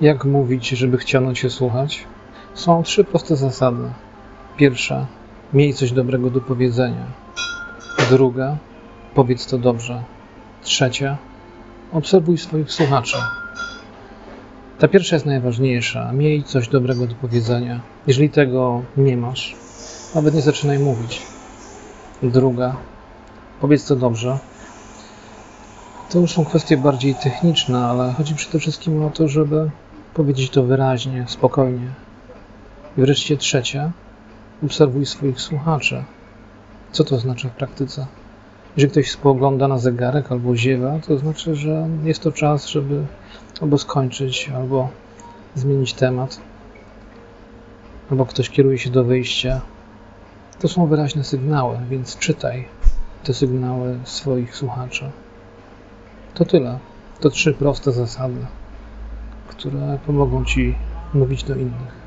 Jak mówić, żeby chciano Cię słuchać? Są trzy proste zasady. Pierwsza, miej coś dobrego do powiedzenia. Druga, powiedz to dobrze. Trzecia, obserwuj swoich słuchaczy. Ta pierwsza jest najważniejsza. Miej coś dobrego do powiedzenia. Jeżeli tego nie masz, nawet nie zaczynaj mówić. Druga, powiedz to dobrze. To już są kwestie bardziej techniczne, ale chodzi przede wszystkim o to, żeby powiedzieć to wyraźnie, spokojnie. I wreszcie trzecia, obserwuj swoich słuchaczy. Co to znaczy w praktyce? Jeżeli ktoś spogląda na zegarek albo ziewa, to znaczy, że jest to czas, żeby albo skończyć, albo zmienić temat, albo ktoś kieruje się do wyjścia. To są wyraźne sygnały, więc czytaj te sygnały swoich słuchaczy. To tyle. To trzy proste zasady, które pomogą Ci mówić do innych.